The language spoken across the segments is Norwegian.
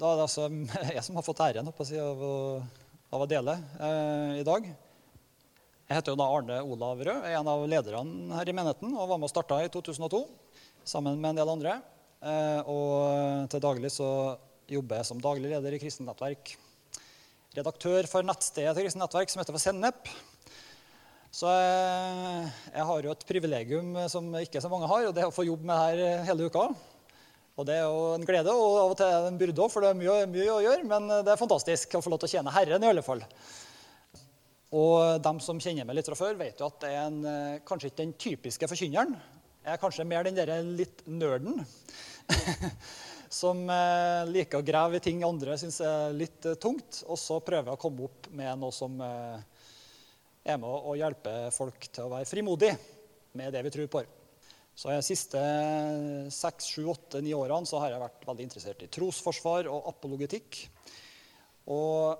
da er det altså jeg som har fått æren av, av, å, dele eh, i dag. Jeg heter jo da Arne Olav Rød, er en av lederne her i menigheten og var med og starta i 2002 sammen med en del andre. Eh, og til daglig så jobber jeg som daglig leder i Kristent Nettverk. Redaktør for nettstedet til Kristent Nettverk som heter for Sennep. Så jeg, jeg har jo et privilegium som ikke så mange har, og det er å få jobbe med det her hele uka. Og Det er jo en glede, og av og til en byrde òg, for det er mye, mye, å gjøre. Men det er fantastisk å få lov til å tjene Herren, i alle fall. Og de som kjenner meg litt fra før, vet jo at jeg er en, eh, kanskje ikke den typiske forkynneren. Jeg er kanskje mer den der litt nerden. som eh, liker å grave i ting andre syns er litt eh, tungt. Og så prøver jeg å komme opp med noe som er med å hjelpe folk til å være frimodig med det vi tror på. Så De siste seks, sju, åtte, ni årene så har jeg vært veldig interessert i trosforsvar og apologetikk. Og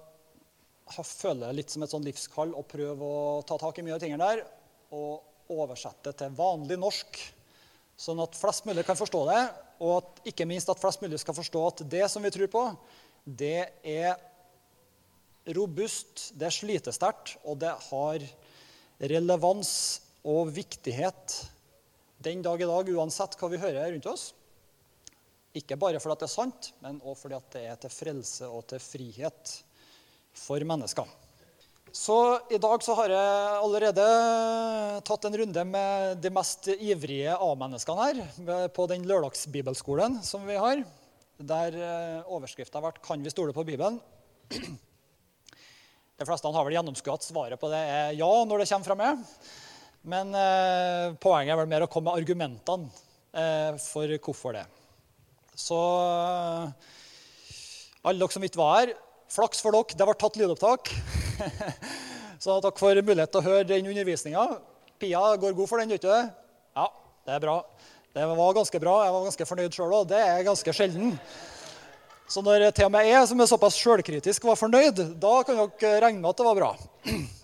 jeg føler det litt som et sånn livskall å prøve å ta tak i mye av tingene der og oversette til vanlig norsk, sånn at flest mulig kan forstå det. Og at, ikke minst at flest mulig skal forstå at det som vi tror på, det er robust, det er slitesterkt, og det har relevans og viktighet den dag i dag, uansett hva vi hører rundt oss. Ikke bare fordi det er sant, men også fordi det er til frelse og til frihet for mennesker. Så I dag så har jeg allerede tatt en runde med de mest ivrige A-menneskene her på den lørdagsbibelskolen som vi har, der eh, overskrifta har vært 'Kan vi stole på Bibelen?' De fleste har vel gjennomskuet at svaret på det er ja når det kommer fra meg. Men eh, poenget er vel mer å komme med argumentene eh, for hvorfor det. Så eh, alle dere som ikke var her, flaks for dere, det ble tatt lydopptak. så takk for mulighet til å høre den undervisninga. Pia går god for den, ikke det? Ja, det er bra. Det var ganske bra. Jeg var ganske fornøyd sjøl òg. Det er ganske sjelden. Så når til og med jeg, som er såpass sjølkritisk, var fornøyd, da kan dere regne med at det var bra.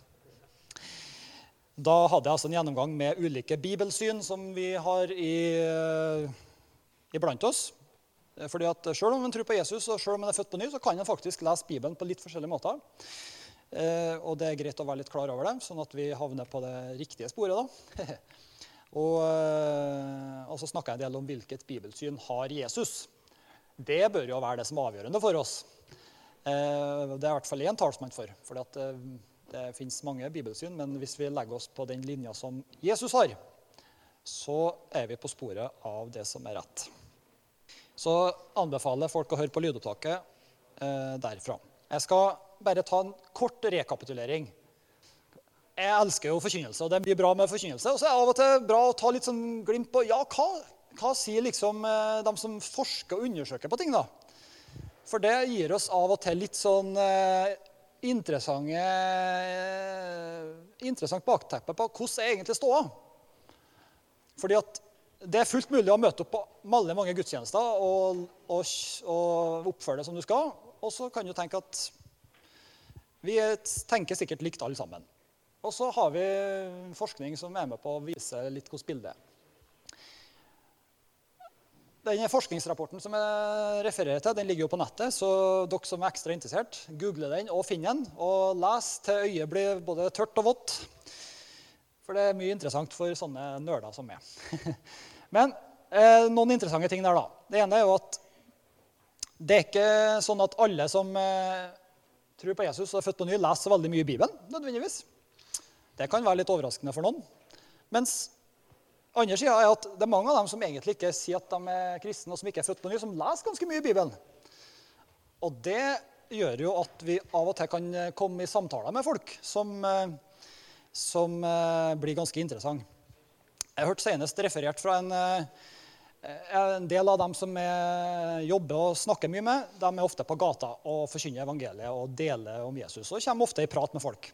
Da hadde jeg altså en gjennomgang med ulike bibelsyn som vi har i, iblant oss. Fordi at Selv om man tror på Jesus og selv om man er født på ny, så kan man faktisk lese Bibelen på litt forskjellige måter. Eh, og det er greit å være litt klar over det, sånn at vi havner på det riktige sporet. da. og, eh, og, så snakka jeg en del om hvilket bibelsyn har Jesus. Det bør jo være det som er avgjørende for oss. Eh, det er i hvert fall én talsmann for. fordi at det fins mange bibelsyn, men hvis vi legger oss på den linja som Jesus har, så er vi på sporet av det som er rett. Så anbefaler folk å høre på lydopptaket eh, derfra. Jeg skal bare ta en kort rekapitulering. Jeg elsker jo forkynnelse, og det mye bra med forkynnelse. Og så er det av og til bra å ta litt sånn glimt på ja, hva, hva sier liksom eh, de som forsker og undersøker på ting. da? For det gir oss av og til litt sånn eh, interessant bakteppe på hvordan jeg egentlig står. Fordi at det er fullt mulig å møte opp på mange, mange gudstjenester og, og, og oppføre det som du skal. Og så kan du tenke at vi tenker sikkert likt alle sammen. Og så har vi forskning som er med på å vise litt hvordan bildet er. Den forskningsrapporten som jeg refererer til, den ligger jo på nettet. Så dere som er ekstra interessert, google den og finn den. Og les til øyet blir både tørt og vått. For det er mye interessant for sånne nerder som meg. Men eh, noen interessante ting der, da. Det ene er jo at det er ikke sånn at alle som eh, tror på Jesus og er født på ny, leser veldig mye i Bibelen. nødvendigvis. Det kan være litt overraskende for noen. Mens andre sida er at det er mange av dem som egentlig ikke sier at de er kristne, og som ikke er født på ny, som leser ganske mye i Bibelen. Og det gjør jo at vi av og til kan komme i samtaler med folk som, som eh, blir ganske interessante. Jeg har hørt senest referert fra en, eh, en del av dem som jeg jobber og snakker mye med. De er ofte på gata og forkynner evangeliet og deler om Jesus. Og kommer ofte i prat med folk.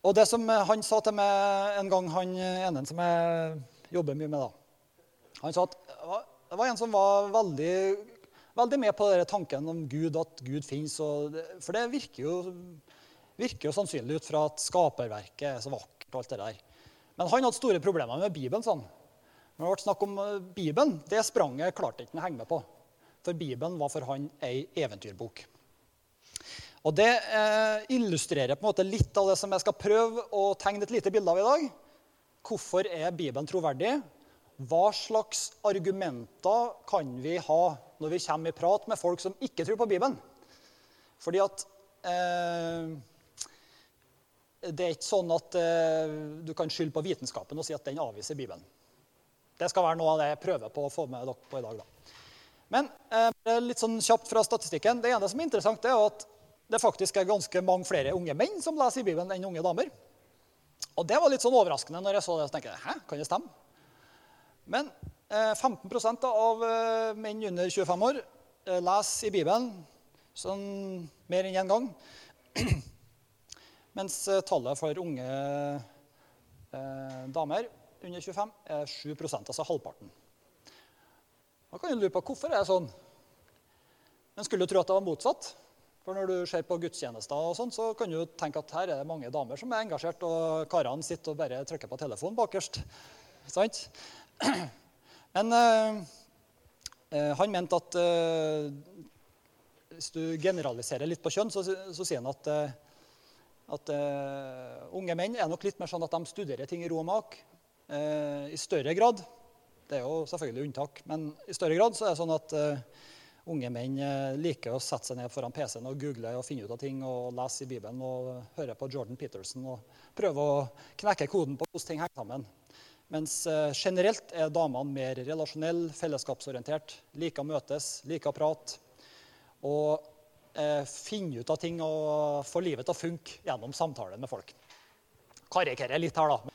Og det som han sa til meg en gang, han ene som jeg jobber mye med, da Han sa at det var en som var veldig, veldig med på denne tanken om Gud, at Gud fins. For det virker jo, virker jo, sannsynlig ut fra at skaperverket er så vakkert. og alt det der. Men han hadde store problemer med Bibelen. sånn. Når det ble snakk om eh, Bibelen, det spranget klarte ikke han å henge med på. For Bibelen var for han ei eventyrbok. Og Det eh, illustrerer på en måte litt av det som jeg skal prøve å tegne et lite bilde av i dag. Hvorfor er Bibelen troverdig? Hva slags argumenter kan vi ha når vi kommer i prat med folk som ikke tror på Bibelen? Fordi at eh, det er ikke sånn at eh, du kan skylde på vitenskapen og si at den avviser Bibelen. Det skal være noe av det jeg prøver på å få med dere på i dag. Da. Men eh, litt sånn kjapt fra statistikken. Det ene som er interessant, er at det faktisk er ganske mange flere unge menn som leser i Bibelen enn unge damer. Og det var litt sånn overraskende når jeg så det. så tenkte jeg, Hæ, kan det stemme? Men eh, 15 av eh, menn under 25 år eh, leser i Bibelen sånn mer enn én en gang. Mens eh, tallet for unge eh, damer under 25 er 7% altså halvparten. Da kan du lure på hvorfor det er sånn. Men skulle du tro at det var motsatt? For når du ser på gudstjenester, og sånt, så kan du tenke at her er det mange damer som er engasjert, og karene sitter og bare trykker på telefonen bakerst. Sant? Men øh, han mente at øh, hvis du generaliserer litt på kjønn, så, så sier han at, at unge menn er nok litt mer sånn at de studerer ting i ro og mak i større grad. Det er jo selvfølgelig unntak, men i større grad så er det sånn at unge menn eh, liker å sette seg ned foran PC-en og google og finne ut av ting og lese i Bibelen og høre på Jordan Peterson og prøve å knekke koden på hvordan ting henger sammen. Mens eh, generelt er damene mer relasjonelle, fellesskapsorientert, liker å møtes, liker å prate. Og eh, finne ut av ting og få livet til å funke gjennom samtaler med folk. Karikerer litt her, da.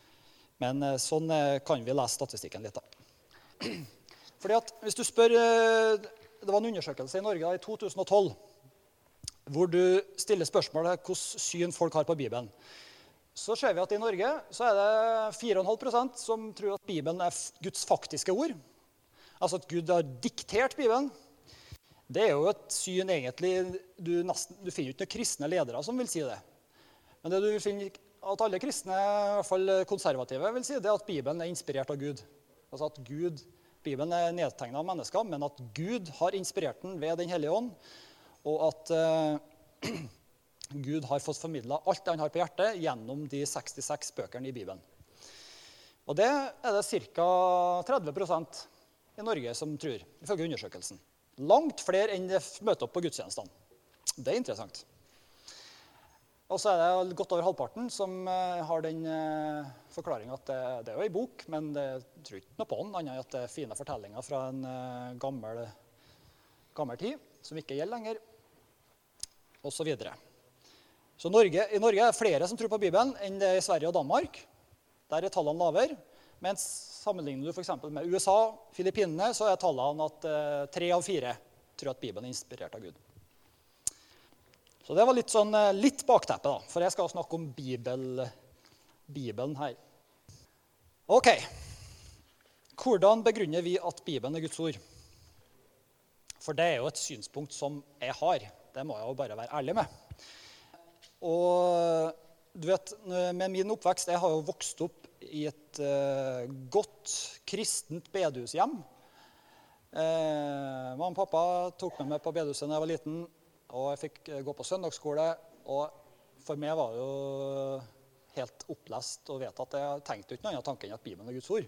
Men eh, sånn eh, kan vi lese statistikken litt. da. Fordi at Hvis du spør eh, det var en undersøkelse i Norge i 2012 hvor du stiller spørsmålet hvordan syn folk har på Bibelen. Så ser vi at i Norge så er det 4,5% som tror at Bibelen er Guds faktiske ord. Altså at Gud har diktert Bibelen. Det er jo et syn egentlig Du, nesten, du finner ikke noen kristne ledere som vil si det. Men det du finner at alle kristne, i hvert fall konservative, vil si, det er at Bibelen er inspirert av Gud. Altså at Gud Bibelen er nedtegna av mennesker, men at Gud har inspirert den ved Den hellige ånd, og at uh, Gud har fått formidla alt det han har på hjertet, gjennom de 66 bøkene i Bibelen. Og det er det ca. 30% i Norge som tror, ifølge undersøkelsen. Langt flere enn det møter opp på gudstjenestene. Det er interessant. Og så er det godt over halvparten som eh, har den eh, forklaringa at det, det, er jo ei bok, men det tror ikke noe på den, annet enn at det er fine fortellinger fra en uh, gammel, gammel, tid som ikke gjelder lenger, osv. Så, videre. så Norge, i Norge er det flere som tror på Bibelen, enn det er i Sverige og Danmark. Der er tallene lavere. Mens sammenligner du f.eks. med USA, Filippinene, så er tallene at tre av fire tror at Bibelen er inspirert av Gud. Så det var litt, sånn, eh, litt bakteppe, da, for jeg skal snakke om Bibel, Bibelen her. Ok. Hvordan begrunner vi at Bibelen er Guds ord? For det er jo et synspunkt som jeg har. Det må jeg jo bare være ærlig med. Og du vet, med min oppvekst Jeg har jo vokst opp i et uh, godt kristent bedehushjem. Eh, mamma og pappa tok med meg på bedehuset da jeg var liten. Og jeg fikk eh, gå på søndagsskole. Og for meg var det jo helt opplest og vedtatt. Jeg tenkte ikke noen annen tanke enn at Bibelen er Guds ord.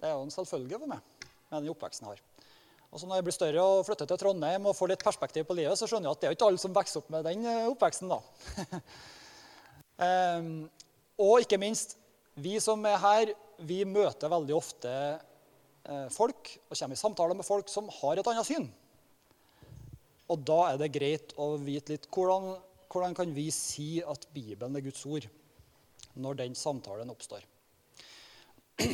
Det er jo en selvfølge for meg med den oppveksten jeg har. Og så Når jeg blir større og flytter til Trondheim og får litt perspektiv på livet, så skjønner jeg at det er jo ikke alle som vokser opp med den eh, oppveksten. da. um, og ikke minst, vi som er her, vi møter veldig ofte eh, folk og kommer i samtaler med folk som har et annet syn. Og da er det greit å vite litt hvordan, hvordan kan vi si at Bibelen er Guds ord når den samtalen oppstår.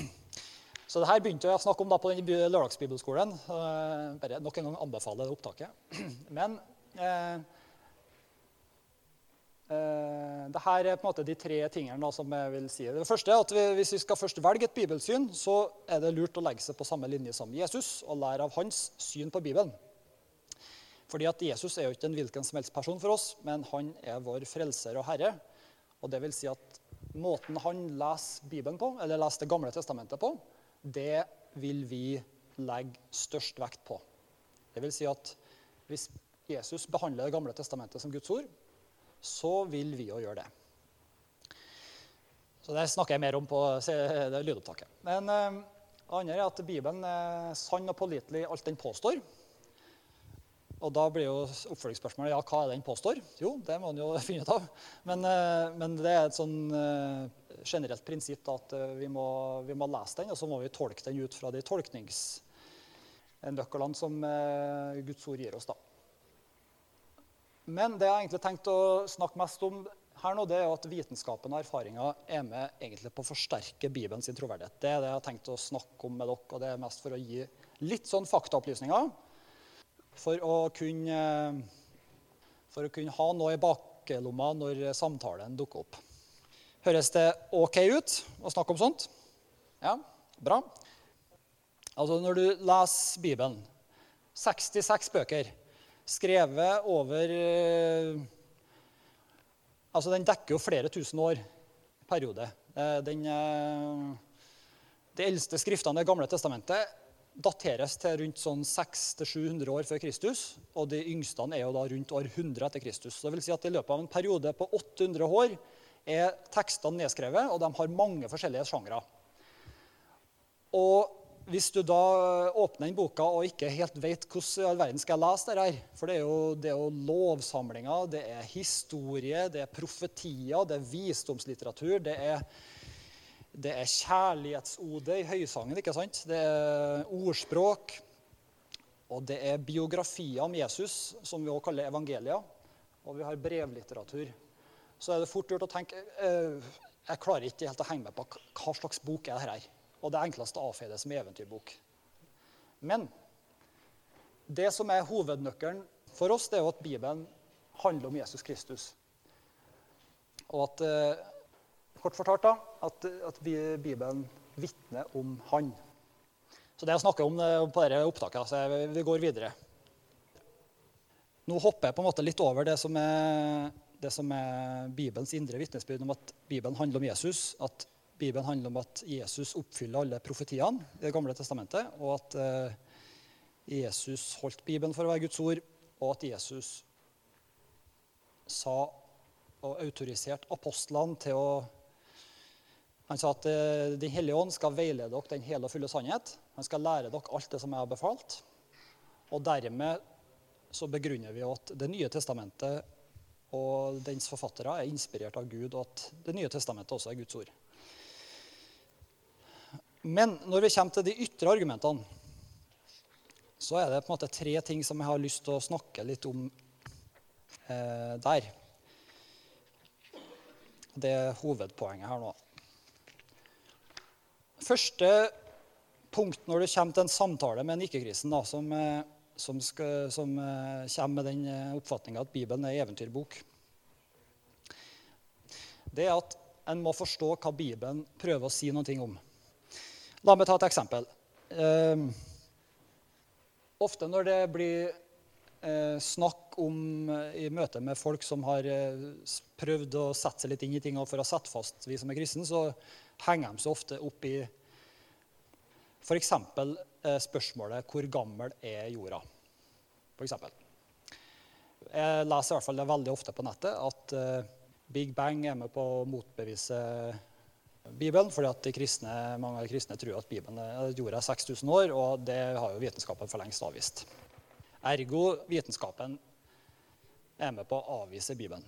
Så det her begynte jeg å snakke om da på den lørdagsbibelskolen. Bare nok en gang anbefaler det opptaket. Men eh, eh, det her er på en måte de tre tingene da, som jeg vil si. Det første er at vi, Hvis vi skal først velge et bibelsyn, så er det lurt å legge seg på samme linje som Jesus og lære av hans syn på Bibelen. Fordi at Jesus er jo ikke en hvilken som helst person for oss, men han er vår frelser og herre. Og det vil si at måten han leser Bibelen på, eller leser Det gamle testamentet på, det vil vi legge størst vekt på. Det vil si at hvis Jesus behandler Det gamle testamentet som Guds ord, så vil vi jo gjøre det. Så Det snakker jeg mer om på lydopptaket. Men eh, det andre er at Bibelen er sann og pålitelig alt den påstår. Og da blir jo oppfølgingsspørsmålet ja, hva er det han påstår? Jo, det må han jo finne ut av. Men, eh, men, det er et sånn eh, generelt prinsipp da, at vi må, vi må, lese den, og så må vi tolke den ut fra de tolkningsnøklene som Guds ord gir oss. da. Men det jeg egentlig tenkt å snakke mest om her nå, det er jo at vitenskapen og erfaringa er med egentlig på å forsterke Bibelen sin troverdighet. Det er det jeg har tenkt å snakke om med dere, og det er mest for å gi litt sånn faktaopplysninger. For å kunne, for å kunne ha noe i baklomma når samtalen dukker opp. Høres det OK ut å snakke om sånt? Ja, bra. Altså, når du leser Bibelen 66 bøker skrevet over eh, Altså, den dekker jo flere tusen år periode. Eh, den, eh, de eldste skriftene i gamle testamentet dateres til rundt sånn 600-700 år før Kristus. Og de yngste er jo da rundt år 100 etter Kristus. Så det vil si at I løpet av en periode på 800 år er tekstene nedskrevet, og de har mange forskjellige sjangre. Og hvis du da åpner den boka og ikke helt vet hvordan i all verden skal jeg lese det her For det er jo, det er jo lovsamlinger, det er historie, det er profetier, det er visdomslitteratur, det er, det er kjærlighetsode i høysangen, ikke sant? Det er ordspråk. Og det er biografier om Jesus, som vi også kaller evangelier. Og vi har brevlitteratur. Så er det fort gjort å tenke eh, Jeg klarer ikke helt å henge med på hva slags bok er dette her og det enkleste å med eventyrbok. Men det som er hovednøkkelen for oss, det er jo at Bibelen handler om Jesus Kristus. Og at, eh, kort fortalt da, at, at Bibelen vitner om Han. Så det jeg snakker om eh, på dette opptaket, så vi går videre. Nå hopper jeg på en måte litt over det som er, det som er Bibelens indre vitnesbyrd om at Bibelen handler om Jesus. At Bibelen handler om at Jesus oppfyller alle profetiene i Det gamle testamentet, og at eh, Jesus holdt Bibelen for å være Guds ord, og at Jesus sa og autoriserte apostlene til å Han sa at eh, Den hellige ånd skal veilede dere den hele og fulle sannhet. Han skal lære dere alt det som jeg har befalt. Og dermed så begrunner vi at Det nye testamentet og dens forfattere er inspirert av Gud, og at Det nye testamentet også er Guds ord. Men når vi kommer til de ytre argumentene, så er det på en måte tre ting som jeg har lyst til å snakke litt om eh, der. Det er hovedpoenget her nå. Første punkt når det kommer til en samtale med en ikke-kristen som, eh, som, som, eh, kommer med den eh, oppfatninga at Bibelen er eventyrbok, det er at en må forstå hva Bibelen prøver å si noe om. La meg ta et eksempel. Eh, ofte når det blir eh, snakk om eh, i møte med folk som har eh, prøvd å sette seg litt inn i ting for å sette fast vi som er kristne, så henger de så ofte opp i f.eks. Eh, spørsmålet 'Hvor gammel er jorda?' For eksempel. Jeg leser i hvert fall det veldig ofte på nettet at eh, Big Bang er med på å motbevise Bibelen, fordi at kristne, mange av de kristne tror at Bibelen er, jorda er 6000 år, og det har jo vitenskapen for lengst avvist. Ergo vitenskapen er med på å avvise Bibelen.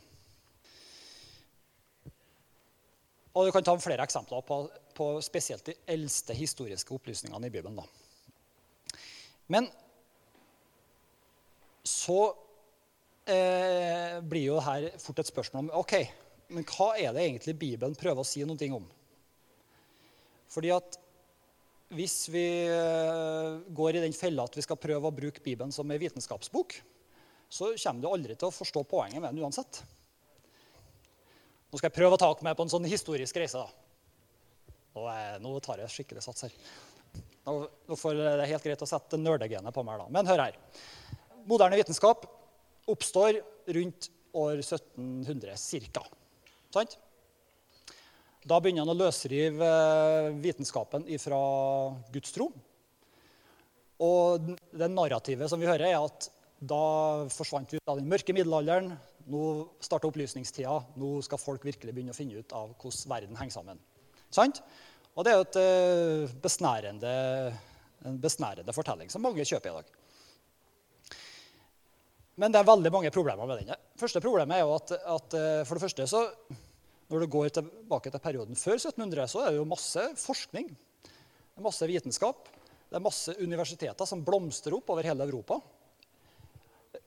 Og Du kan ta flere eksempler på, på spesielt de eldste historiske opplysningene i Bibelen. Da. Men så eh, blir jo her fort et spørsmål om ok, men hva er det egentlig Bibelen prøver å si noe om? Fordi at hvis vi eh, går i den fella at vi skal prøve å bruke Bibelen som en vitenskapsbok, så kommer du aldri til å forstå poenget med den uansett. Nå skal jeg prøve å ta dere med på en sånn historisk reise. da. Nå, nå tar jeg skikkelig sats her. Nå får det helt greit å sette nerdegenet på meg. da. Men hør her. Moderne vitenskap oppstår rundt år 1700 ca. Sant? Da begynner han å løsrive eh, vitenskapen fra Guds tro. Og det narrativet som vi hører, er at da forsvant vi ut av den mørke middelalderen. Nå starter opplysningstida. Nå skal folk virkelig begynne å finne ut av hvordan verden henger sammen. Sant? Og det er jo et eh, besnærende, en besnærende fortelling som mange kjøper i dag. Men det er veldig mange problemer med den. første problemet er jo at, at eh, for det første så, Når du går tilbake til perioden før 1700, så er det jo masse forskning. Det er masse vitenskap. Det er masse universiteter som blomstrer opp over hele Europa.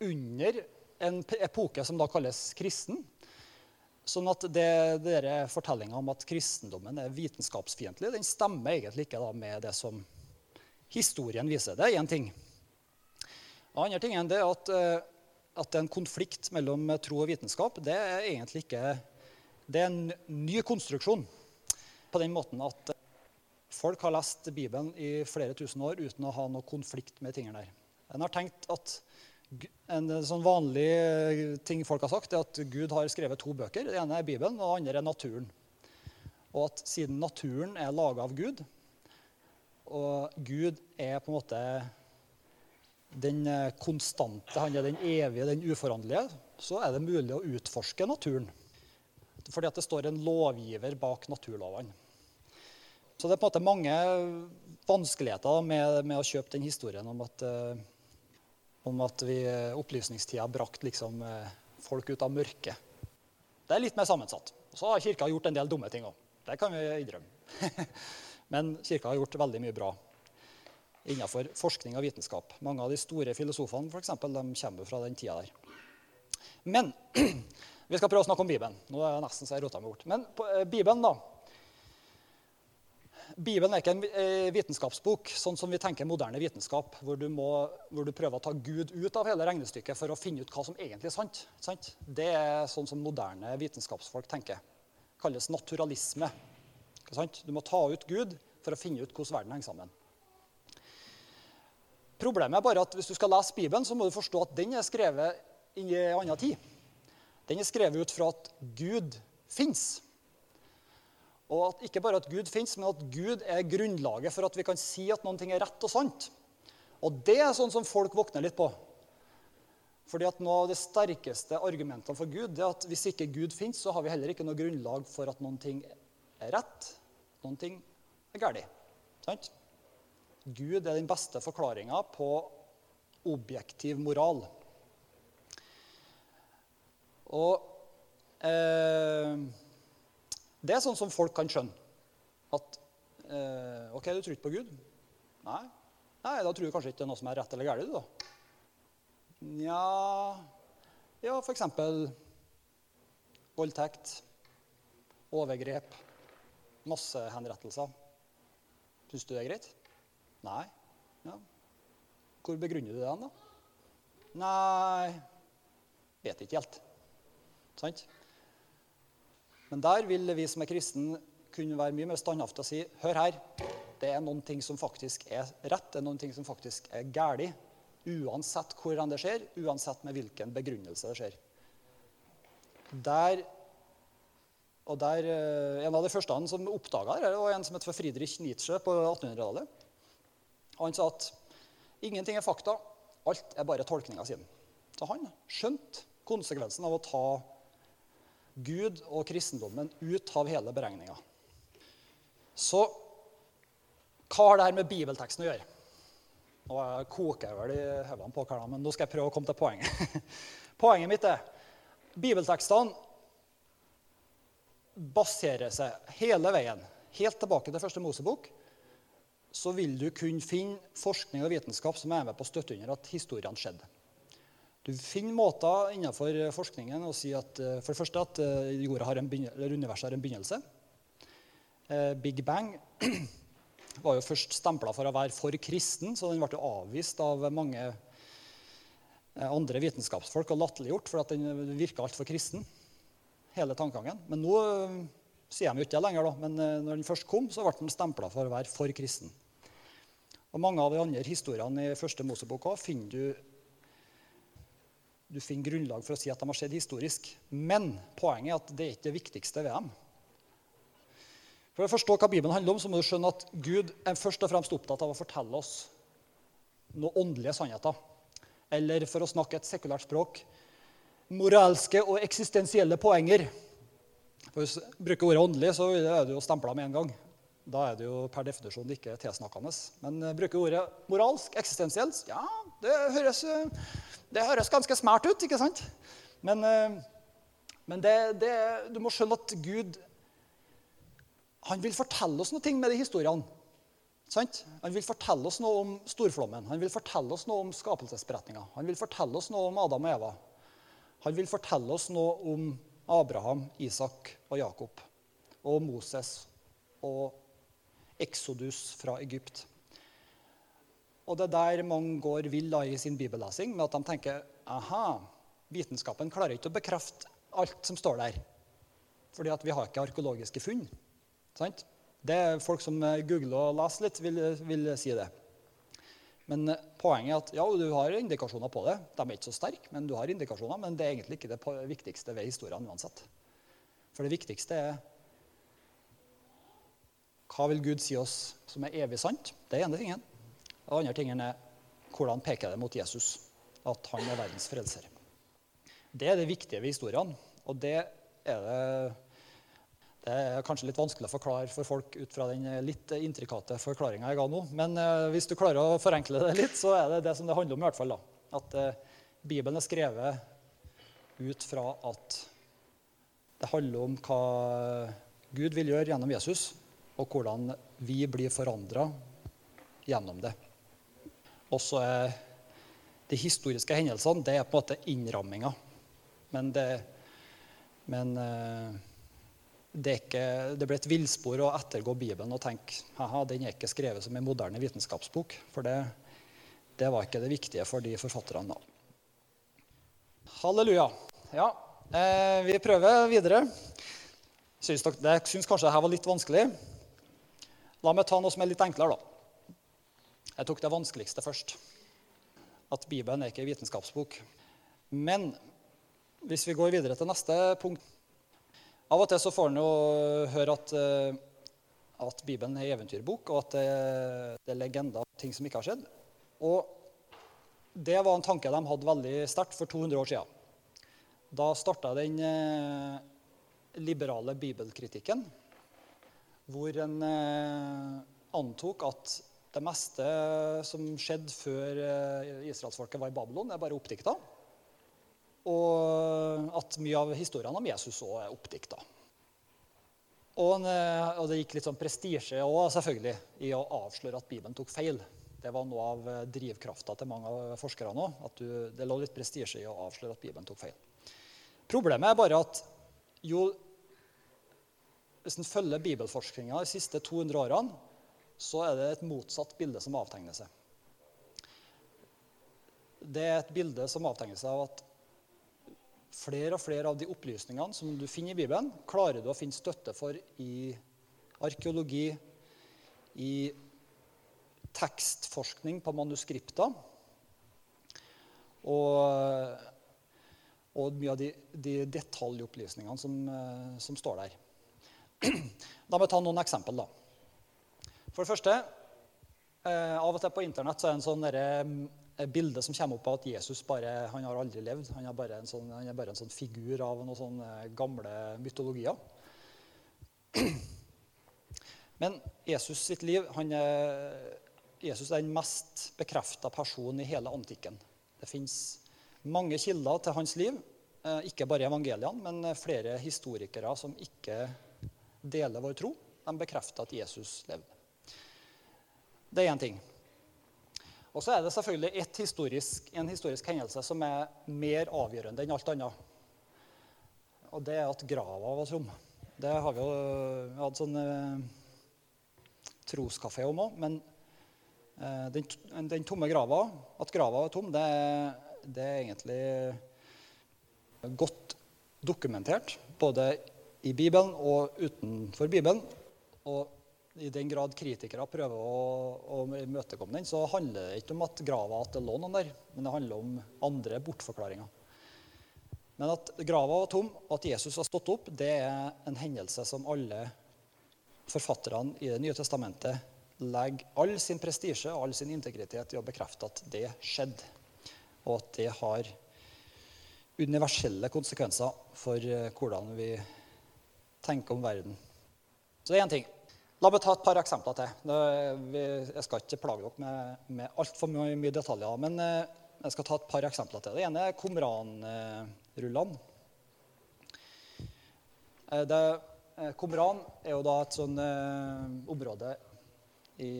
Under en epoke som da kalles kristen. Sånn at det, det fortellinga om at kristendommen er vitenskapsfiendtlig, den stemmer egentlig ikke med det som historien viser. Det er én ting. Den andre tingen er at, eh, at det er en konflikt mellom tro og vitenskap. Det er egentlig ikke Det er en ny konstruksjon. På den måten at folk har lest Bibelen i flere tusen år uten å ha noe konflikt med tingene der. En har tenkt at en sånn vanlig eh, ting folk har sagt, er at Gud har skrevet to bøker. Det ene er Bibelen, og det andre er naturen. Og at siden naturen er laga av Gud, og Gud er på en måte den eh, konstante, han er den evige, den uforanderlige, så er det mulig å utforske naturen. Fordi at det står en lovgiver bak naturlovene. Så det er på en måte mange vanskeligheter med, med å kjøpe den historien om at uh, om at vi eh, opplysningstida brakt liksom eh, folk ut av mørket. Det er litt mer sammensatt. Så har Kirka gjort en del dumme ting òg. Det kan vi innrømme. Men Kirka har gjort veldig mye bra innenfor forskning og vitenskap. Mange av de store filosofene for eksempel, de kommer fra den tida der. Men vi skal prøve å snakke om Bibelen. Nå er jeg nesten så jeg rota meg bort. Men på, eh, Bibelen, da. Bibelen er ikke en eh, vitenskapsbok, sånn som vi tenker moderne vitenskap, hvor du, må, hvor du, prøver å ta Gud ut av hele regnestykket for å finne ut hva som egentlig er sant. sant? Det er sånn som moderne vitenskapsfolk tenker. Det kalles naturalisme. Du må ta ut Gud for å finne ut hvordan verden henger sammen. Problemet er bare at hvis du skal lese Bibelen, så må du forstå at den er skrevet i en annen tid. Den er skrevet ut fra at Gud fins. Og at ikke bare at Gud fins, men at Gud er grunnlaget for at vi kan si at noen ting er rett og sant. Og det er sånn som folk våkner litt på. Fordi at Noe av de sterkeste argumentene for Gud det er at hvis ikke Gud fins, så har vi heller ikke noe grunnlag for at noen ting er rett, noen ting er galt. Sant? Gud er den beste forklaringa på objektiv moral. Og eh, det er sånn som folk kan skjønne. At eh, OK, du tror ikke på Gud? Nei. Nei, Da tror du kanskje ikke det er noe som er rett eller galt, da. Nja Ja, f.eks. voldtekt, overgrep, massehenrettelser. Syns du det er greit? Nei. Ja. Hvor begrunner du det, da? Nei Vet ikke helt. Sant? Men der vil vi som er kristne, kunne være mye mer standhaftige og si hør her, det er noen ting som faktisk er rett, det er noen ting som faktisk er galt. Uansett hvordan det skjer, uansett med hvilken begrunnelse det skjer. Der, og der, eh, En av de første han som oppdaga det, var en som het Friedrich Nietzsche på 1800-tallet. Han sa at ingenting er fakta, alt er bare tolkninga sine. Så han skjønte konsekvensen av å ta Gud og kristendommen ut av hele beregninga. Så hva har det her med bibelteksten å gjøre? Nå koker jeg vel i hodene på hver, men nå skal jeg prøve å komme til poenget. Poenget mitt er bibeltekstene baserer seg hele veien, helt tilbake til første Mosebok, så vil du kunne finne forskning og vitenskap som er med på å støtte under at historiene skjedde. Du finner måter innenfor forskningen å si at eh, for det første at eh, jorda har en universet har en begynnelse. Eh, Big Bang var jo først stempla for å være for kristen, så den ble avvist av mange andre vitenskapsfolk og latterliggjort for at den virka altfor kristen. hele tankegangen. Men nå sier de jo ikke det lenger, da. Men når den først kom, så ble den stempla for å være for kristen. Og Mange av de andre historiene i første Mosebok finner du du finner grunnlag for å si at de har skjedd historisk. Men poenget er at det er ikke det viktigste ved dem. For å forstå hva Bibelen handler om, så må du skjønne at Gud er først og fremst opptatt av å fortelle oss noen åndelige sannheter. Eller for å snakke et sekulært språk moralske og eksistensielle poenger. For Hvis du bruker ordet åndelig, så er det jo stempla med en gang. Da er det jo per definisjon ikke tilsnakkende. Men uh, bruker ordet moralsk, eksistensielt, ja, det høres, det høres, ganske smært ut, ikke sant? Men, uh, men det, det, du må skjønne at Gud han vil fortelle oss noe med de historiene. Sant? Han vil fortelle oss noe om storflommen, han vil fortelle oss noe om skapelsesberetninga. Han vil fortelle oss noe om Adam og Eva. Han vil fortelle oss noe om Abraham, Isak og Jakob. Og Moses og Exodus fra Egypt. Og det er der mange går vill i sin bibellesing, med at de tenker aha, vitenskapen klarer ikke å bekrefte alt som står der. Fordi at vi har ikke arkeologiske funn. Sant? Det er Folk som googler og leser litt, vil, vil si det. Men eh, poenget er at ja, du har indikasjoner på det. De er ikke så sterke, men du har indikasjoner. Men det er egentlig ikke det viktigste ved historien uansett. For det viktigste er hva vil Gud si oss som er evig sant? Det er ene tingen. Den andre tingen er hvordan peker det mot Jesus, at han er verdens frelser. Det er det viktige ved historiene. Og det er det det er kanskje litt vanskelig å forklare for folk ut fra den litt intrikate forklaringa jeg ga nå. Men eh, hvis du klarer å forenkle det litt, så er det det som det handler om. i hvert fall da. At eh, Bibelen er skrevet ut fra at det handler om hva Gud vil gjøre gjennom Jesus, og hvordan vi blir forandra gjennom det. Og så er de historiske hendelsene det er på en måte innramminga. Men, det, men eh, det, ikke, det, ble et villspor å ettergå Bibelen og tenke haha, den er ikke skrevet som en moderne vitenskapsbok. For det, det var ikke det viktige for de forfatterne da. Halleluja. Ja, eh, vi prøver videre. Syns dere, jeg syns kanskje dette var litt vanskelig. La meg ta noe som er litt enklere, da. Jeg tok det vanskeligste først. At Bibelen er ikke en vitenskapsbok. Men hvis vi går videre til neste punkt av og til så får en jo høre at, eh, at, Bibelen er eventyrbok, og at det, det er legender av ting som ikke har skjedd. Og det var en tanke de hadde veldig sterkt for 200 år siden. Da starta den eh, liberale bibelkritikken, hvor en eh, antok at det meste som skjedde før eh, israelsfolket var i Babylon, er bare oppdikta. Og at mye av historiene om Jesus òg er oppdikta. Og, eh, og, det gikk litt sånn prestisje òg, selvfølgelig, i å avsløre at Bibelen tok feil. Det var noe av drivkrafta til mange av forskerne òg. At det lå litt prestisje i å avsløre at Bibelen tok feil. Problemet er bare at jo Hvis en følger bibelforskninga de siste 200 årene, så er det et motsatt bilde som avtegner seg. Det er et bilde som avtegner seg av at flere og flere av de opplysningene som du finner i Bibelen, klarer du å finne støtte for i arkeologi, i tekstforskning på manuskripter. Og, og mye av de, de detaljopplysningene som, eh, som, står der. La meg ta noen eksempel. da. For det første, eh, av og til på internett så er det en sånn derre bilde som kommer opp av at Jesus bare, han har aldri levd. Han er bare en sånn, bare en sånn figur av noen sånne gamle mytologier. Men Jesus sitt liv han er, Jesus er den mest bekrefta personen i hele antikken. Det fins mange kilder til hans liv, eh, ikke bare evangeliene, men flere historikere som ikke deler vår tro. De bekrefter at Jesus levde. Det er én ting. Og så er det selvfølgelig historisk, en historisk hendelse som er mer avgjørende enn alt annet. Og det er at grava var tom. Det har vi jo hatt sånn eh, troskafé om òg. Men eh, den, den, tomme grava, at grava var tom, det, det er egentlig godt dokumentert. Både i Bibelen og utenfor Bibelen. Og i den grad kritikere prøver å, å imøtekomme den, så handler det ikke om at grava at det lå noen der, men det handler om andre bortforklaringer. Men at grava var tom, at Jesus har stått opp, det er en hendelse som alle forfatterne i Det nye testamentet legger all sin prestisje og all sin integritet i å bekrefte at det skjedde, og at det har universelle konsekvenser for eh, hvordan vi tenker om verden. Så det er én ting. La meg ta et par eksempler til. Jeg skal ikke plage dere med, med altfor mye, mye detaljer. Men eh, jeg skal ta et par eksempler til. Det ene er Komran-rullene. Komran er jo da et sånn område i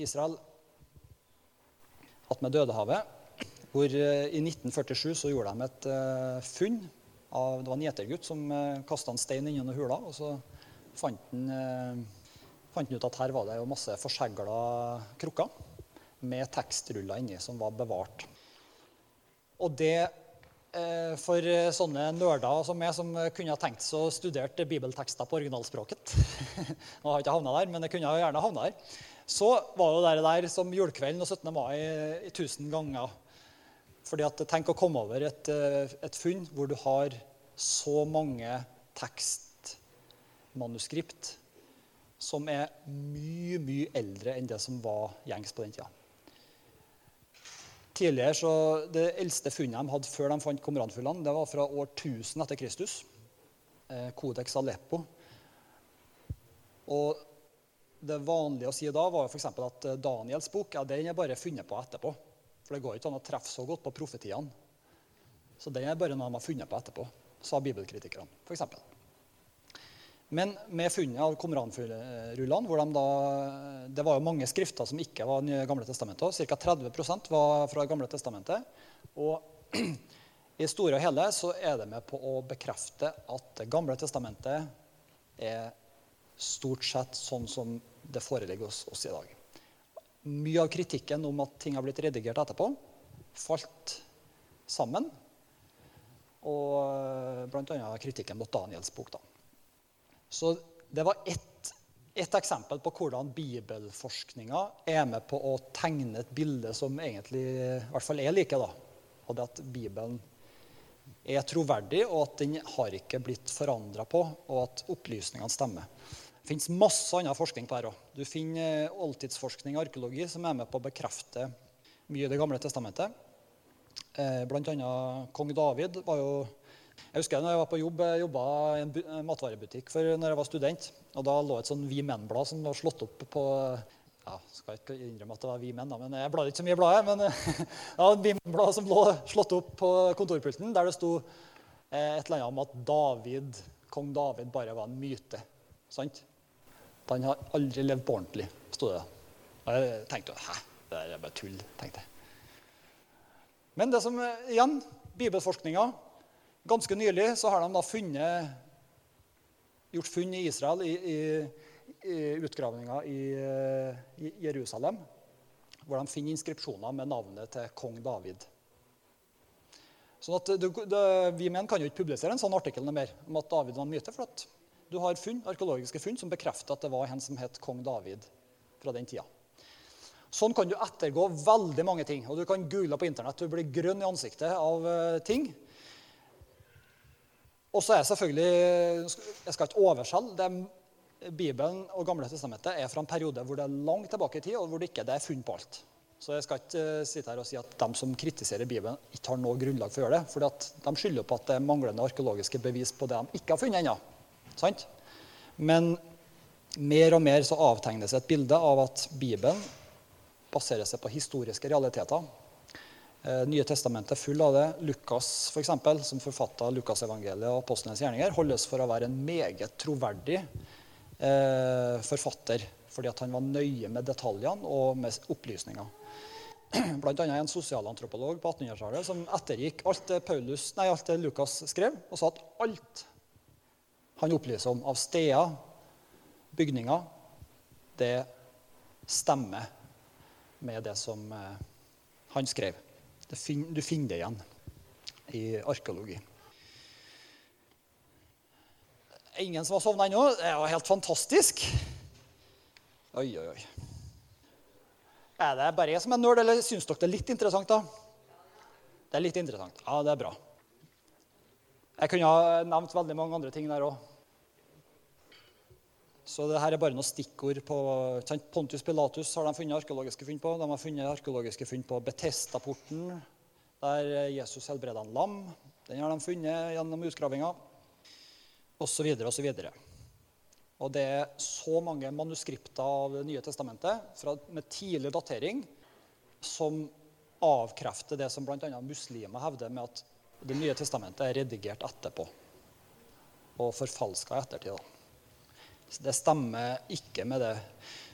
Israel attmed Dødehavet. Hvor eh, I 1947 så gjorde de et funn av Det var en gjetergutt som eh, kasta en stein innom hula. Og så fant han, eh, fant han ut at her var det jo masse forsegla krukker med tekstruller inni som var bevart. Og det for sånne nerder som meg, som kunne tenkt seg å studere bibeltekster på originalspråket Nå har jeg ikke havna der, men jeg kunne gjerne havna der så var jo det der som julekvelden og 17. mai i tusen ganger. Fordi at Tenk å komme over et, eh, et funn hvor du har så mange tekstmanuskript som er mye, mye eldre enn det som var gjengs på den tida. Tidligere, så Det eldste funnet de hadde før de fant komranfuglene, det var fra år 1000 etter Kristus. Kodeks Aleppo. Og det vanlige å si da, var f.eks. at eh, Daniels bok ja, den er bare funnet på etterpå. For det går ikke an å treffe så godt på profetiene. Så det er bare noe de har funnet på etterpå, sa bibelkritikerne f.eks. Men med funnet av Komranrullene hvor de da, Det var jo mange skrifter som ikke var Nye Gamle Testamentet. Ca. 30% var fra Gamle Testamentet. Og i store og hele så er det med på å bekrefte at Det gamle testamentet er stort sett sånn som det foreligger hos oss i dag. Mye av kritikken om at ting har blitt redigert etterpå, falt sammen. Og eh, bl.a. kritikken mot Daniels bok. Da. Så det var ett, et eksempel på hvordan bibelforskninga er med på å tegne et bilde som egentlig i hvert fall er like. da. Og det at Bibelen er troverdig, og at den har ikke blitt forandra på, og at opplysningene stemmer. Det finnes masse annen forskning på dette òg. Du finner eh, oldtidsforskning og arkeologi som er med på å bekrefte mye i Det gamle testamentet. Bl.a. blant annet kong David var jo Jeg husker når jeg var på jobb, jeg jobba i en matvarebutikk for når jeg var student. og Da lå et sånn Vi Menn-blad som var slått opp på ja, skal ikke innrømme at det var Vi Menn, da, men jeg bladde ikke så mye i bladet. Men ja, Vi Menn-blad som lå slått opp på kontorpulten, der det sto eh, et eller annet om at David, kong David bare var en myte. Sant? Han har aldri levd på ordentlig, sto det. Og jeg tenkte hæ, det er bare tull. tenkte jeg. Men det som igjen, bibelforskninga Ganske nylig så har de da funnet, gjort funn i Israel, i, i, i utgravninga i, i, Jerusalem, hvor de finner inskripsjoner med navnet til kong David. Sånn at du, du, Vi menn kan jo ikke publisere en sånn artikkel mer om at David var en myte. for at du har funn, arkeologiske funn som bekrefter at det var en som het kong David fra den tida. Sånn kan du ettergå veldig mange ting. og Du kan google på internett. Du blir grønn i ansiktet av uh, ting. Og så er selvfølgelig Jeg skal ikke overselge. Bibelen og Gamle testamentet er fra en periode hvor det er langt tilbake i tid, og hvor det ikke er funn på alt. Så jeg skal ikke uh, sitte her og si at de som kritiserer Bibelen, ikke har noe grunnlag for å gjøre det. For de skylder på at det er manglende arkeologiske bevis på det de ikke har funnet ennå. Sant? Men mer og mer så avtegnes et bilde av at Bibelen baserer seg på historiske realiteter. Eh, Nye testamentet er full av det. Lukas, for eksempel, som forfatta Lukasevangeliet og apostlenes gjerninger, holdes for å være en meget troverdig eh, forfatter. Fordi han var nøye med detaljene og med opplysninger. Blant annet en sosialantropolog på 1800-tallet som ettergikk alt det, Paulus, nei, alt det Lukas skrev, og sa at alt han opplyser om av steder, bygninger, det stemmer med det som eh, han skrev. du finner det igjen i arkeologi. Ingen som har sovna ennå? Det er jo helt fantastisk. Oi, oi, oi. Er det bare jeg som er nerd, eller syns dere det er litt interessant? da? Det er litt interessant. Ja, det er bra. Jeg kunne ha nevnt veldig mange andre ting der òg. Så det her er bare noen stikkord på Pontius Pilatus har de funnet arkeologiske funn på. De har funnet arkeologiske funn på Betestaporten, der Jesus helbreda en lam. Den har de funnet gjennom utgravinga. Osv. osv. Og det er så mange manuskripter av Det nye testamentet fra, med tidlig datering som avkrefter det som bl.a. muslimer hevder med at Det nye testamentet er redigert etterpå og forfalska i ettertid. da. Det stemmer ikke med det.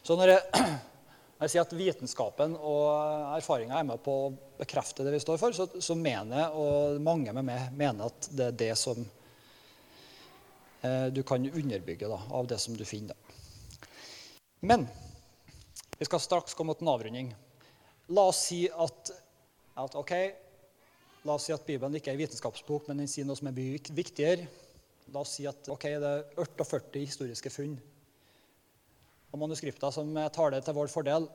Så når jeg, jeg sier at vitenskapen og erfaringa er med på å bekrefte det vi står for, så, så mener jeg, og mange med meg mener at det er det som eh, du kan underbygge da, av det som du finner. Men vi skal straks komme til en avrunding. La oss si at, at ok, La oss si at Bibelen ikke er en vitenskapsbok, men den sier noe som er viktigere. La oss si at okay, det er 48 historiske funn og manuskripter som taler til vår fordel.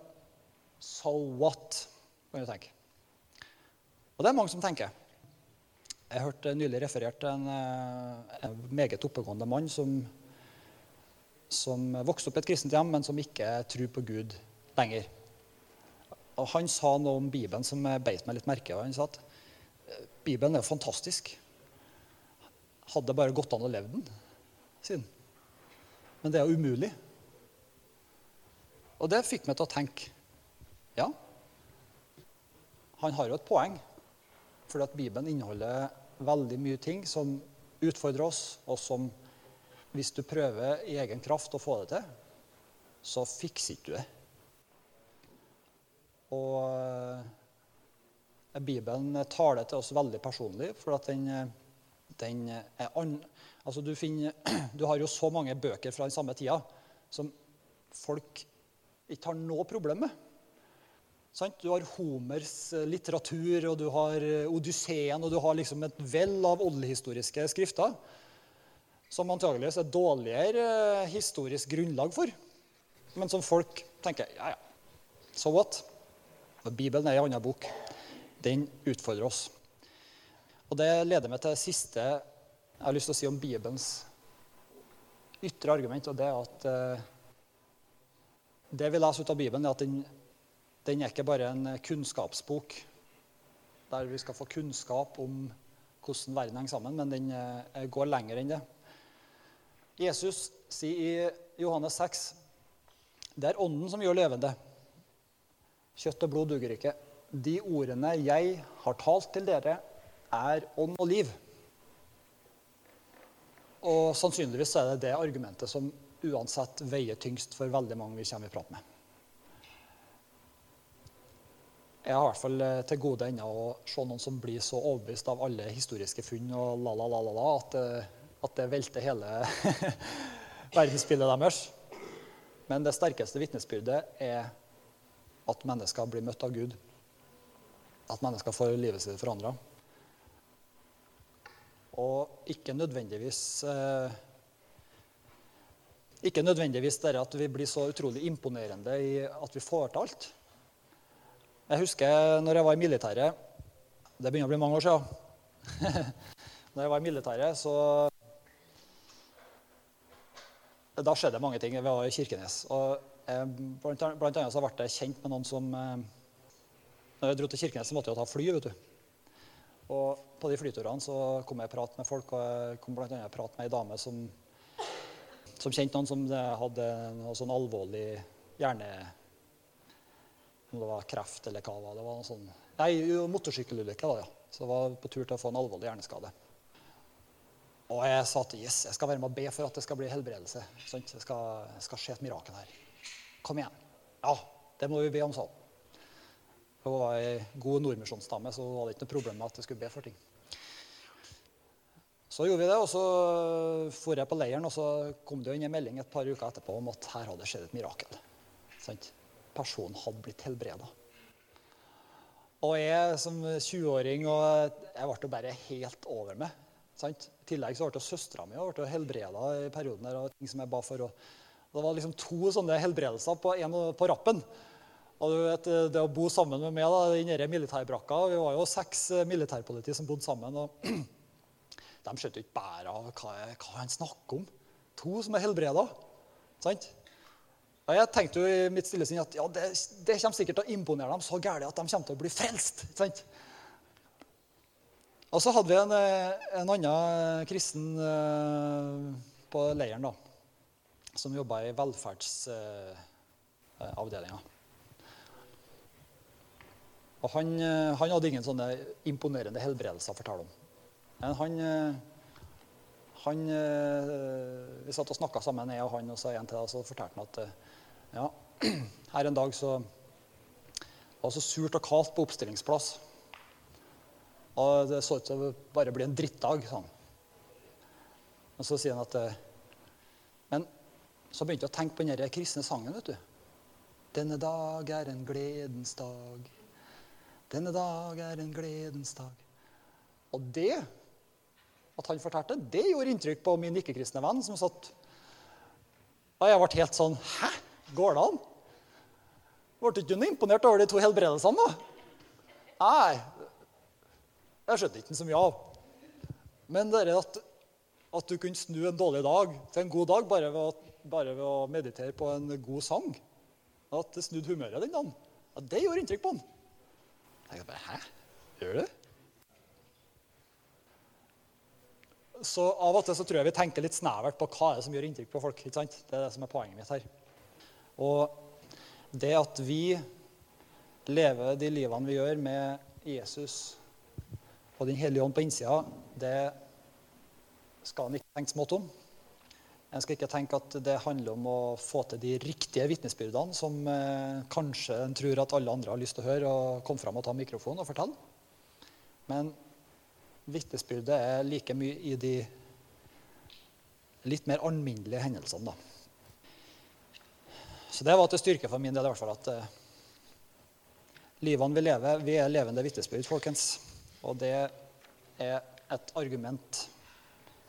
So what? kan du tenke. Og det er mange som tenker. Jeg hørte nylig referert til en, eh, en meget oppegående mann som, som vokste opp i et kristent hjem, men som ikke tror på Gud lenger. Og Han sa noe om Bibelen som beit meg litt merke Han sa at eh, Bibelen er fantastisk. Hadde bare gått an å leve den, siden. Men det er jo umulig. Og det fikk meg til å tenke ja, han har jo et poeng. Fordi at Bibelen inneholder veldig mye ting som utfordrer oss, og som hvis du prøver i egen kraft å få det til, så fikser ikke du det. Og eh, Bibelen taler til oss veldig personlig, for at den eh, den er an... Altså, du, finner, du har jo så mange bøker fra den samme tida som folk ikke har noe problem med. Du har Homers eh, litteratur, og du har eh, Odysseen, og du har liksom et vell av oldehistoriske skrifter som antageligvis er dårligere eh, historisk grunnlag for, men som folk tenker ja, ja, so what? Bibelen er en annen bok. Den utfordrer oss. Og Det leder meg til det siste jeg har lyst til å si om Bibelens ytre argument. og Det er at eh, det vi leser ut av Bibelen, er at den, den er ikke bare en kunnskapsbok der vi skal få kunnskap om hvordan verden henger sammen, men den eh, går lenger enn det. Jesus sier i Johannes 6 det er Ånden som gjør levende. Kjøtt og blod duger ikke. De ordene jeg har talt til dere, er ånd og liv. Og sannsynligvis er det det argumentet som uansett veier tyngst for veldig mange vi kommer i prat med. Jeg har i hvert fall eh, til gode ennå å se noen som blir så overbevist av alle historiske funn og la, la, la, la, la at, eh, at det velter hele verdensbildet deres. Men det sterkeste vitnesbyrdet er at mennesker blir møtt av Gud. At mennesker får livet sitt forandra. Og ikke nødvendigvis eh, Ikke nødvendigvis det at vi blir så utrolig imponerende i at vi får til alt. Jeg husker når jeg var i militæret Det begynner å bli mange år siden. når jeg var i militæret, så Da skjedde mange ting. Vi var i Kirkenes. Og eh, blant, blant annet så ble jeg kjent med noen som eh, Når jeg dro til Kirkenes, så måtte jeg ta fly. vet du. Og på de flyturene så kom jeg i prat med folk, og jeg kom annet i prat med ei dame som, som kjente noen som hadde noe sånn alvorlig hjerne... Om det var kreft eller hva det var. noe sånn, Nei, motorsykkelulykke da, ja. Så jeg var på tur til å få en alvorlig hjerneskade. Og jeg sa til yes, jeg skal være med og be for at det skal bli helbredelse. Sant? Det skal, skal skje et mirakel her. Kom igjen. Ja, det må vi be om, hun. Hun var ei god nordmisjonsdame, så var det ikke noe problem med at jeg skulle be for ting. Så gjorde vi det, og så for jeg på leiren, og så kom det inn en melding et par uker etterpå om at her hadde skjedd et mirakel. Sant? Personen hadde blitt helbreda. Og jeg som 20-åring og jeg ble bare helt over meg. Sant? I tillegg så ble søstera mi helbreda i perioden der, og ting som jeg ba for. Og det var liksom to sånne helbredelser på, en på rappen. Og du vet, Det å bo sammen med meg i denne militærbrakka Vi var jo seks eh, militærpoliti som bodde sammen. og De skjønte ikke bæret av hva, han snakker om. To som er helbreda. Sant? Og jeg tenkte jo i mitt stille sinn at ja, det, det, kommer sikkert til å imponere dem så gærent at de kommer til å bli frelst. Sant? Og så hadde vi en, eh, en annen kristen på leiren da, som jobba i velferdsavdelinga. Og han, uh, han, hadde ingen sånne imponerende helbredelser å fortelle om. Men han, han Vi satt og snakka sammen, jeg og han og så en til, og så fortalte han at ja, her en dag så var det så surt og kaldt på oppstillingsplass. Og det så ut til å bare bli en drittdag. sånn. Og så sier han at eh, Men så begynte jeg å tenke på den kristne sangen. vet du. Denne dag er en gledens dag. Denne dag er en gledens dag. Og det, at han fortalte, det gjorde inntrykk på min ikke-kristne venn som satt Og jeg ble helt sånn Hæ? Går det an? Ble du ikke imponert over de to helbredelsene, da? Nei, jeg skjønte ikke så mye av. Men det at, at, du kunne snu en dårlig dag til en god dag bare ved, å, bare ved å meditere på en god sang At det snudde humøret den dagen. Ja, det gjorde inntrykk på han. Jeg bare, Hæ? Gjør du? Så Av og til så tror jeg vi tenker litt snevert på hva er det som gjør inntrykk på folk. ikke sant? Det er det som er poenget mitt her. Og det at vi lever de livene vi gjør med Jesus og Den hellige ånd på innsida, det skal en ikke tenke smått om. En skal ikke tenke at det handler om å få til de riktige vitnesbyrdene som eh, kanskje en tror at alle andre har lyst til å høre, og komme fram og ta mikrofonen og fortelle. Men vitnesbyrdet er like mye i de litt mer alminnelige hendelsene. Da. Så det var til styrke for min del i hvert fall at eh, livene vi lever, vi er levende vitnesbyrd, folkens. Og det er et argument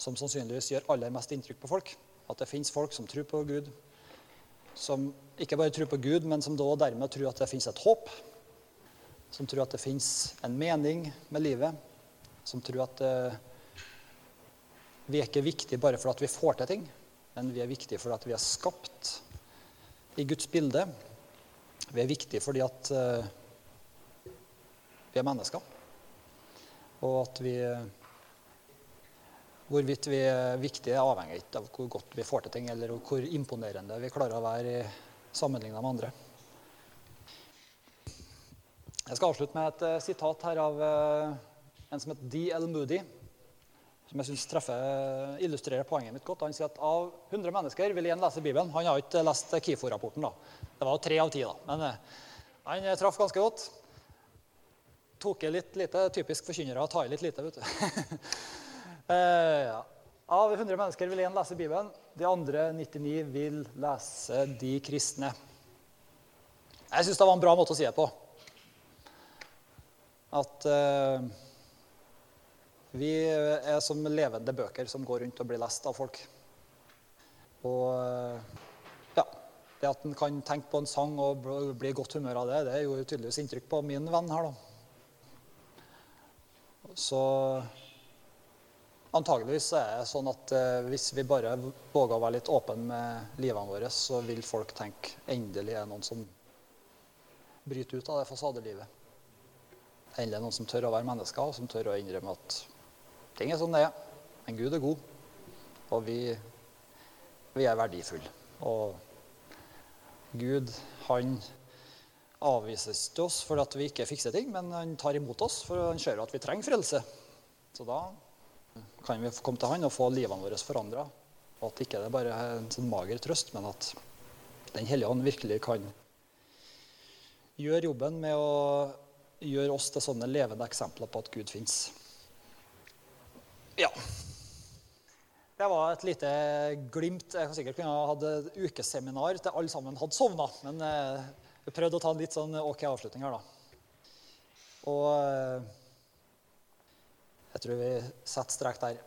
som sannsynligvis gjør aller mest inntrykk på folk. At det fins folk som tror på Gud, som ikke bare tror på Gud, men som da dermed tror at det fins et håp. Som tror at det fins en mening med livet. Som tror at uh, vi er ikke viktige bare for at vi får til ting, men vi er viktige for at vi er skapt i Guds bilde. Vi er viktige fordi at uh, vi er mennesker. Og at vi Hvorvidt vi er viktige, avhenger avhengig av hvor godt vi får til ting, eller hvor imponerende vi klarer å være sammenligna med andre. Jeg skal avslutte med et uh, sitat her av uh, en som heter D.L. Moody. Som jeg synes illustrerer poenget mitt godt. Han sier at av 100 mennesker vil én lese Bibelen. Han har ikke lest KIFO-rapporten. da. Det var tre av ti, da. Men uh, han traff ganske godt tok i litt lite. Typisk forkynnere å ta i litt lite. vet du. eh, ja. Av 100 mennesker vil én lese Bibelen. De andre 99 vil lese de kristne. Jeg syns det var en bra måte å si det på. At eh, vi er som levende bøker som går rundt og blir lest av folk. Og eh, ja, det at en kan tenke på en sang og bli i godt humør av det, det gjorde tydeligvis inntrykk på min venn her. da. Så antageligvis er det sånn at eh, hvis vi bare våger å være litt åpne med livene våre, så vil folk tenke endelig er det noen som bryter ut av det fasadelivet. Endelig er det noen som tør å være mennesker, og som tør å innrømme at ting er sånn det er. Men Gud er god, og vi, vi er verdifulle. Og Gud, han avvises til oss fordi vi ikke fikser ting, men han tar imot oss, for han ser at vi trenger frelse. Så da kan vi komme til han og få livene våre forandra. Og at ikke det bare er en sånn mager trøst, men at Den hellige ånd virkelig kan gjøre jobben med å gjøre oss til sånne levende eksempler på at Gud fins. Ja. Det var et lite glimt. Jeg kan sikkert kunne ha hatt ukeseminar til alle sammen hadde sovna. Men eh, vi prøvde å ta en litt sånn OK avslutning her, da. Og eh, jeg tror vi setter strek der.